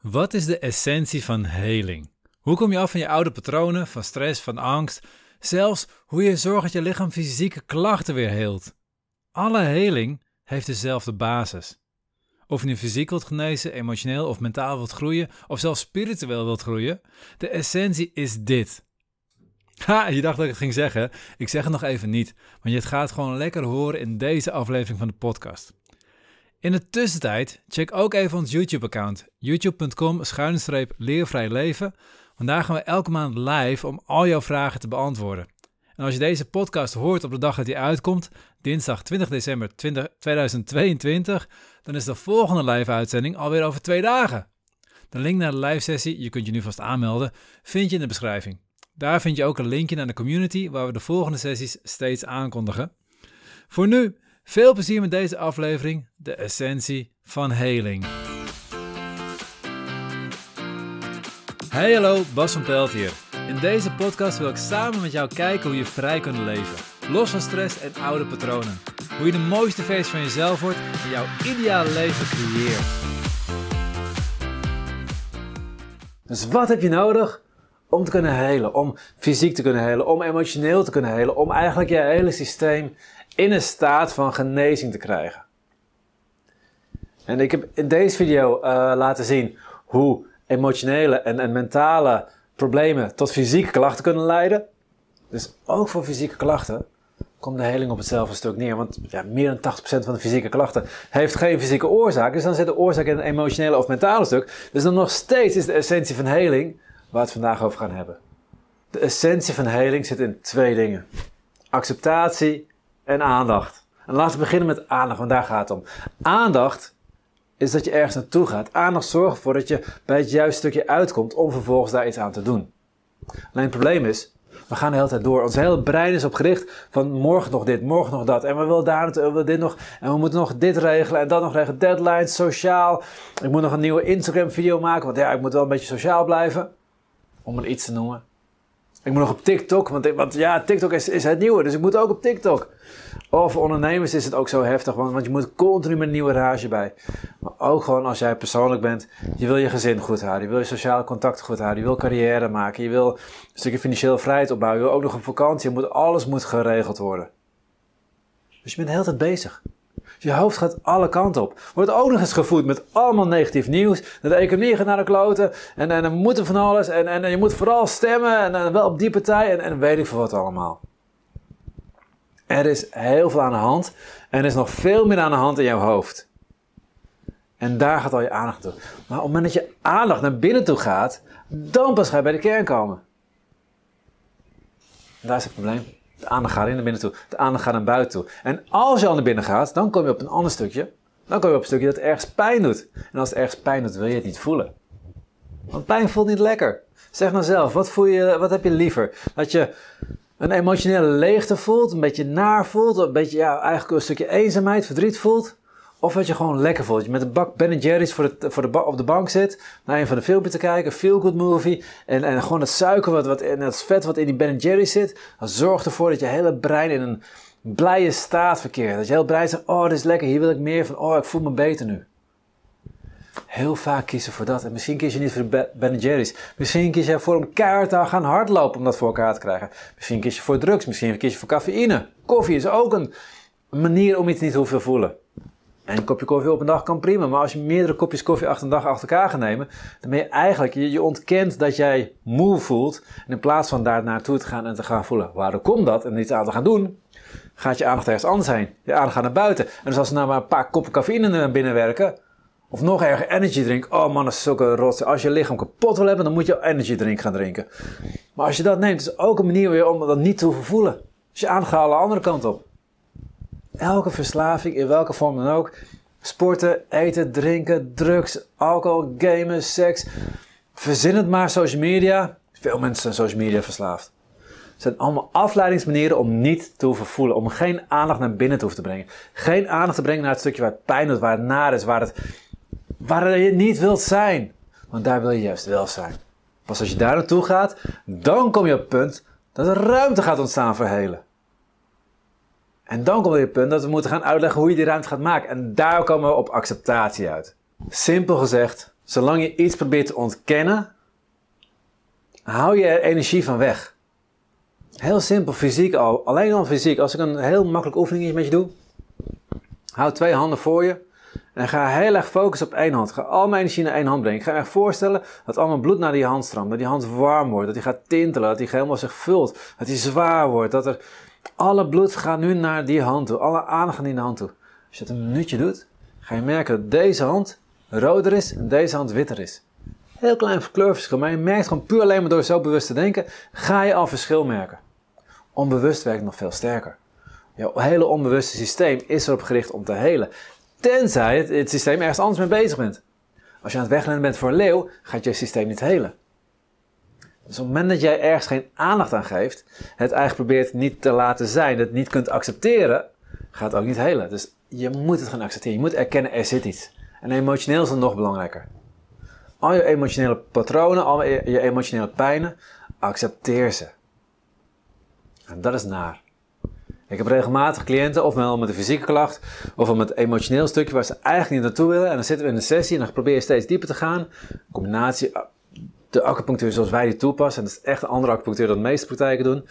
Wat is de essentie van heling? Hoe kom je af van je oude patronen, van stress, van angst? Zelfs hoe je zorgt dat je lichaam fysieke klachten weer heelt. Alle heling heeft dezelfde basis. Of je nu fysiek wilt genezen, emotioneel of mentaal wilt groeien, of zelfs spiritueel wilt groeien, de essentie is dit. Ha, je dacht dat ik het ging zeggen. Ik zeg het nog even niet, want je gaat gewoon lekker horen in deze aflevering van de podcast. In de tussentijd, check ook even ons YouTube-account, youtube.com leervrij leven. Vandaag gaan we elke maand live om al jouw vragen te beantwoorden. En als je deze podcast hoort op de dag dat die uitkomt, dinsdag 20 december 2022, dan is de volgende live-uitzending alweer over twee dagen. De link naar de live-sessie, je kunt je nu vast aanmelden, vind je in de beschrijving. Daar vind je ook een linkje naar de community waar we de volgende sessies steeds aankondigen. Voor nu, veel plezier met deze aflevering, de essentie van heling. Hey hallo, Bas van Pelt hier. In deze podcast wil ik samen met jou kijken hoe je vrij kunt leven. Los van stress en oude patronen. Hoe je de mooiste versie van jezelf wordt en jouw ideale leven creëert. Dus wat heb je nodig om te kunnen helen? Om fysiek te kunnen helen, om emotioneel te kunnen helen, om eigenlijk je hele systeem in een staat van genezing te krijgen. En ik heb in deze video uh, laten zien hoe emotionele en, en mentale problemen tot fysieke klachten kunnen leiden. Dus ook voor fysieke klachten komt de heling op hetzelfde stuk neer. Want meer dan 80% van de fysieke klachten heeft geen fysieke oorzaak. Dus dan zit de oorzaak in het emotionele of mentale stuk. Dus dan nog steeds is de essentie van heling waar we het vandaag over gaan hebben. De essentie van heling zit in twee dingen: acceptatie en aandacht. En laten we beginnen met aandacht, want daar gaat het om. Aandacht is dat je ergens naartoe gaat. Aandacht zorgt ervoor dat je bij het juiste stukje uitkomt om vervolgens daar iets aan te doen. Alleen het probleem is, we gaan de hele tijd door. Ons hele brein is opgericht van morgen nog dit, morgen nog dat. En we willen daar we willen dit nog. En we moeten nog dit regelen en dat nog regelen. Deadlines, sociaal. Ik moet nog een nieuwe Instagram video maken. Want ja, ik moet wel een beetje sociaal blijven. Om er iets te noemen. Ik moet nog op TikTok, want, want ja, TikTok is, is het nieuwe, dus ik moet ook op TikTok. Of ondernemers is het ook zo heftig, want, want je moet continu met een nieuwe rage bij. Maar ook gewoon als jij persoonlijk bent, je wil je gezin goed houden, je wil je sociale contacten goed houden, je wil carrière maken, je wil een stukje financiële vrijheid opbouwen, je wil ook nog een vakantie, moet, alles moet geregeld worden. Dus je bent de hele tijd bezig. Je hoofd gaat alle kanten op. Wordt ook nog eens gevoed met allemaal negatief nieuws. De economie gaat naar de kloten. En, en, we moeten van alles. En, en, je moet vooral stemmen. En, wel op die partij. En, en weet ik veel wat allemaal. Er is heel veel aan de hand. En er is nog veel meer aan de hand in jouw hoofd. En daar gaat al je aandacht toe. Maar op het moment dat je aandacht naar binnen toe gaat, dan pas ga je bij de kern komen. En daar is het probleem. De aandacht gaat in naar binnen toe. De aandacht gaat naar buiten toe. En als je al naar binnen gaat, dan kom je op een ander stukje. Dan kom je op een stukje dat ergens pijn doet. En als het ergens pijn doet, wil je het niet voelen. Want pijn voelt niet lekker. Zeg nou zelf, wat, voel je, wat heb je liever? Dat je een emotionele leegte voelt, een beetje naar voelt, een beetje ja, eigenlijk een stukje eenzaamheid, verdriet voelt. Of dat je gewoon lekker voelt. Je met een bak Ben Jerry's voor de, voor de, op de bank zit. Naar een van de filmpjes te kijken. Feel good movie. En, en gewoon het suiker wat, wat, en het vet wat in die Ben Jerry's zit. Dat zorgt ervoor dat je hele brein in een blije staat verkeert. Dat je heel brein zegt. Oh dit is lekker. Hier wil ik meer van. Oh ik voel me beter nu. Heel vaak kiezen voor dat. En misschien kies je niet voor de Ben Jerry's. Misschien kies je voor om keihard te gaan hardlopen om dat voor elkaar te krijgen. Misschien kies je voor drugs. Misschien kies je voor cafeïne. Koffie is ook een manier om iets niet te hoeven voelen. En een kopje koffie op een dag kan prima, maar als je meerdere kopjes koffie achter een dag achter elkaar gaat nemen, dan ben je eigenlijk, je, je ontkent dat jij moe voelt. En in plaats van daar naartoe te gaan en te gaan voelen, waarom komt dat en iets aan te gaan doen, gaat je aandacht ergens anders heen. Je aandacht gaat naar buiten. En dus als ze nou maar een paar koppen cafeïne naar binnen werken, of nog erger, energy drink. Oh man, dat is zulke. Als je lichaam kapot wil hebben, dan moet je energy drink gaan drinken. Maar als je dat neemt, is het ook een manier om dat niet te hoeven voelen. Dus je aandacht gaat alle andere kant op elke verslaving, in welke vorm dan ook. Sporten, eten, drinken, drugs, alcohol, gamen, seks. Verzin het maar, social media. Veel mensen zijn social media verslaafd. Het zijn allemaal afleidingsmanieren om niet te hoeven voelen. Om geen aandacht naar binnen te hoeven te brengen. Geen aandacht te brengen naar het stukje waar het pijn doet, waar het naar is, waar, het, waar je niet wilt zijn. Want daar wil je juist wel zijn. Pas als je daar naartoe gaat, dan kom je op het punt dat er ruimte gaat ontstaan voor helen. En dan komt weer het punt dat we moeten gaan uitleggen hoe je die ruimte gaat maken. En daar komen we op acceptatie uit. Simpel gezegd, zolang je iets probeert te ontkennen, hou je er energie van weg. Heel simpel, fysiek al. Alleen al fysiek. Als ik een heel makkelijk oefeningetje met je doe. Hou twee handen voor je. En ga heel erg focussen op één hand. Ga al mijn energie naar één hand brengen. Ik ga me echt voorstellen dat al mijn bloed naar die hand stroomt. Dat die hand warm wordt. Dat die gaat tintelen. Dat die helemaal zich vult. Dat die zwaar wordt. Dat er... Alle bloed gaat nu naar die hand toe. Alle aandacht naar die hand toe. Als je het een minuutje doet, ga je merken dat deze hand roder is en deze hand witter is. Heel klein kleurverschil, maar je merkt gewoon puur alleen maar door zo bewust te denken, ga je al verschil merken. Onbewust werkt nog veel sterker. Jouw hele onbewuste systeem is erop gericht om te helen. Tenzij het, het systeem ergens anders mee bezig bent. Als je aan het wegrennen bent voor een leeuw, gaat je systeem niet helen. Dus op het moment dat jij ergens geen aandacht aan geeft, het eigenlijk probeert niet te laten zijn, het niet kunt accepteren, gaat het ook niet helen. Dus je moet het gaan accepteren. Je moet erkennen, er zit iets. En emotioneel is het nog belangrijker. Al je emotionele patronen, al je emotionele pijnen, accepteer ze. En dat is naar. Ik heb regelmatig cliënten, ofwel met een fysieke klacht, of met een emotioneel stukje waar ze eigenlijk niet naartoe willen. En dan zitten we in een sessie en dan probeer je steeds dieper te gaan. Combinatie, de acupunctuur zoals wij die toepassen, en dat is echt een andere acupunctuur dan de meeste praktijken doen.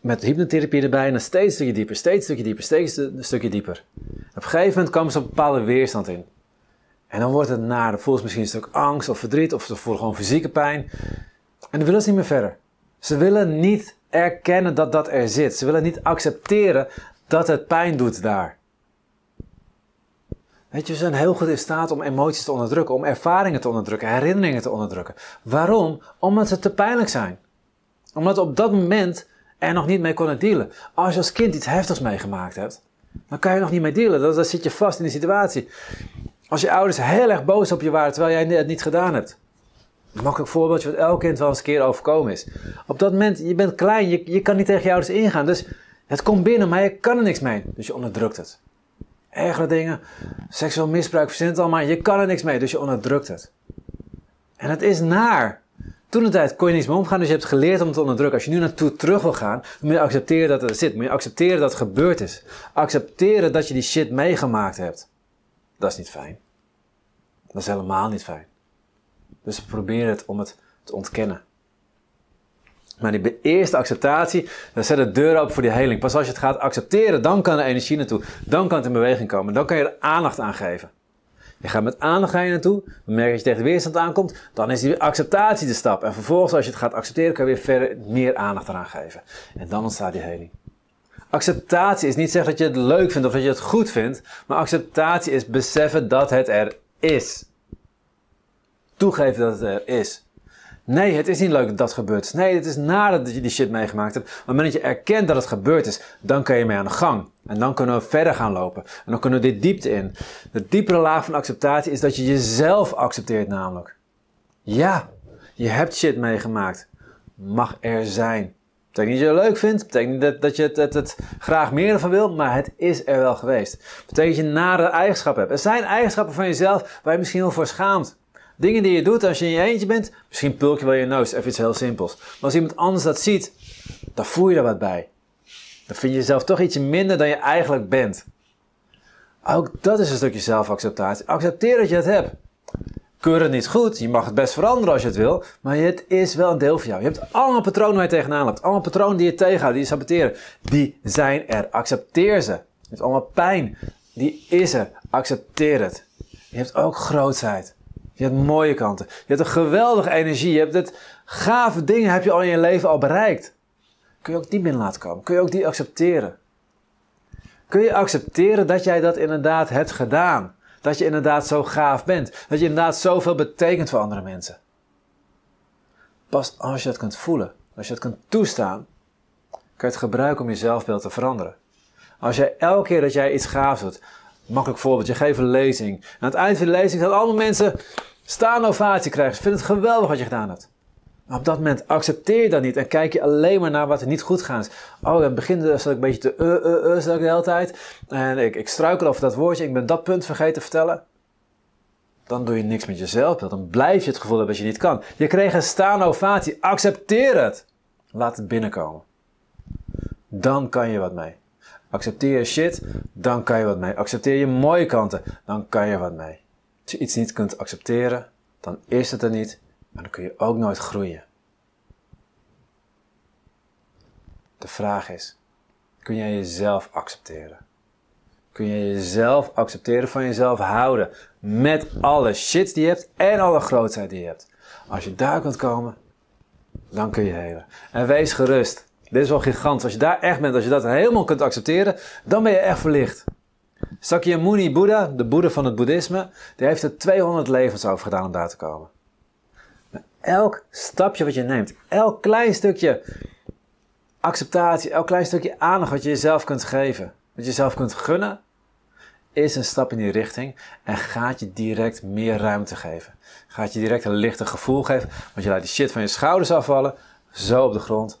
Met hypnotherapie erbij en dan steeds een stukje dieper, steeds een stukje dieper, steeds een stukje dieper. Op een gegeven moment komen ze een bepaalde weerstand in. En dan wordt het naar, dan voelen ze misschien een stuk angst of verdriet, of ze voelen gewoon fysieke pijn. En dan willen ze niet meer verder. Ze willen niet erkennen dat dat er zit. Ze willen niet accepteren dat het pijn doet daar. Weet je, we zijn heel goed in staat om emoties te onderdrukken, om ervaringen te onderdrukken, herinneringen te onderdrukken. Waarom? Omdat ze te pijnlijk zijn. Omdat op dat moment er nog niet mee konden dealen. Als je als kind iets heftigs meegemaakt hebt, dan kan je nog niet mee dealen. Dan, zit je vast in die situatie. Als je ouders heel erg boos op je waren terwijl jij het niet gedaan hebt. Makkelijk voorbeeldje wat elk kind wel eens een keer overkomen is. Op dat moment, je bent klein, je, je kan niet tegen je ouders ingaan. Dus het komt binnen, maar je kan er niks mee. Dus je onderdrukt het. Ergere dingen, seksueel misbruik, verzin het allemaal. Je kan er niks mee, dus je onderdrukt het. En het is naar. Toen de tijd kon je niks mee omgaan, dus je hebt geleerd om te onderdrukken. Als je nu naartoe terug wil gaan, moet je accepteren dat het er zit. Moet je accepteren dat het gebeurd is. Accepteren dat je die shit meegemaakt hebt. Dat is niet fijn. Dat is helemaal niet fijn. Dus probeer het om het te ontkennen. Maar die eerste acceptatie, dan zet de deur open voor die heling. Pas als je het gaat accepteren, dan kan er energie naartoe. Dan kan het in beweging komen. Dan kan je er aandacht aan geven. Je gaat met aandacht ga je naartoe. Dan merk je dat je tegen de weerstand aankomt. Dan is die acceptatie de stap. En vervolgens, als je het gaat accepteren, kan je weer verder meer aandacht eraan geven. En dan ontstaat die heling. Acceptatie is niet zeggen dat je het leuk vindt of dat je het goed vindt. Maar acceptatie is beseffen dat het er is. Toegeven dat het er is. Nee, het is niet leuk dat dat gebeurt. Nee, het is nadat je die shit meegemaakt hebt. Maar op het moment dat je erkent dat het gebeurd is, dan kun je mee aan de gang. En dan kunnen we verder gaan lopen. En dan kunnen we dit diepte in. De diepere laag van acceptatie is dat je jezelf accepteert namelijk. Ja, je hebt shit meegemaakt. Mag er zijn. Betekent niet dat je het leuk vindt. Betekent niet dat, dat je het, het, het, graag meer ervan wil. Maar het is er wel geweest. Betekent dat je nare eigenschappen hebt. Er zijn eigenschappen van jezelf waar je misschien wel voor schaamt. Dingen die je doet als je in je eentje bent. Misschien pulk je wel je neus. Even iets heel simpels. Maar als iemand anders dat ziet. Dan voel je er wat bij. Dan vind je jezelf toch ietsje minder dan je eigenlijk bent. Ook dat is een stukje zelfacceptatie. Accepteer dat je het hebt keur het niet goed. Je mag het best veranderen als je het wil. Maar het is wel een deel van jou. Je hebt allemaal patronen waar je tegenaan loopt. Allemaal patronen die je tegenhouden, die je saboteren. Die zijn er. Accepteer ze. Je hebt allemaal pijn. Die is er. Accepteer het. Je hebt ook grootheid. Je hebt mooie kanten. Je hebt een geweldige energie. Je hebt het gave dingen heb je al in je leven al bereikt. Kun je ook die binnen laten komen? Kun je ook die accepteren? Kun je accepteren dat jij dat inderdaad hebt gedaan? Dat je inderdaad zo gaaf bent. Dat je inderdaad zoveel betekent voor andere mensen. Pas als je dat kunt voelen, als je het kunt toestaan, kan je het gebruiken om je zelfbeeld te veranderen. Als jij elke keer dat jij iets gaafs doet, makkelijk voorbeeld, je geeft een lezing. Aan het eind van de lezing gaan allemaal mensen staan ovatie krijgen. Ze vinden het geweldig wat je gedaan hebt. Maar op dat moment accepteer je dat niet en kijk je alleen maar naar wat er niet goed gaat. Oh, in het begin zat ik een beetje te uh, uh, uh, de hele tijd. En ik, ik struikel over dat woordje, ik ben dat punt vergeten te vertellen. Dan doe je niks met jezelf. Dan blijf je het gevoel hebben dat je niet kan. Je kreeg een staande ovatie. Accepteer het. Laat het binnenkomen. Dan kan je wat mee. Accepteer je shit, dan kan je wat mee. Accepteer je mooie kanten, dan kan je wat mee. Als je iets niet kunt accepteren, dan is het er niet, maar dan kun je ook nooit groeien. De vraag is, kun jij jezelf accepteren? Kun je jezelf accepteren, van jezelf houden, met alle shit die je hebt en alle grootheid die je hebt? Als je daar kunt komen, dan kun je helen. En wees gerust. Dit is wel gigantisch. Als je daar echt bent, als je dat helemaal kunt accepteren, dan ben je echt verlicht. Sakyamuni Boeddha, de Boeddha van het boeddhisme, die heeft er 200 levens over gedaan om daar te komen. Elk stapje wat je neemt, elk klein stukje acceptatie, elk klein stukje aandacht wat je jezelf kunt geven, wat je jezelf kunt gunnen, is een stap in die richting en gaat je direct meer ruimte geven. Gaat je direct een lichter gevoel geven, want je laat die shit van je schouders afvallen, zo op de grond,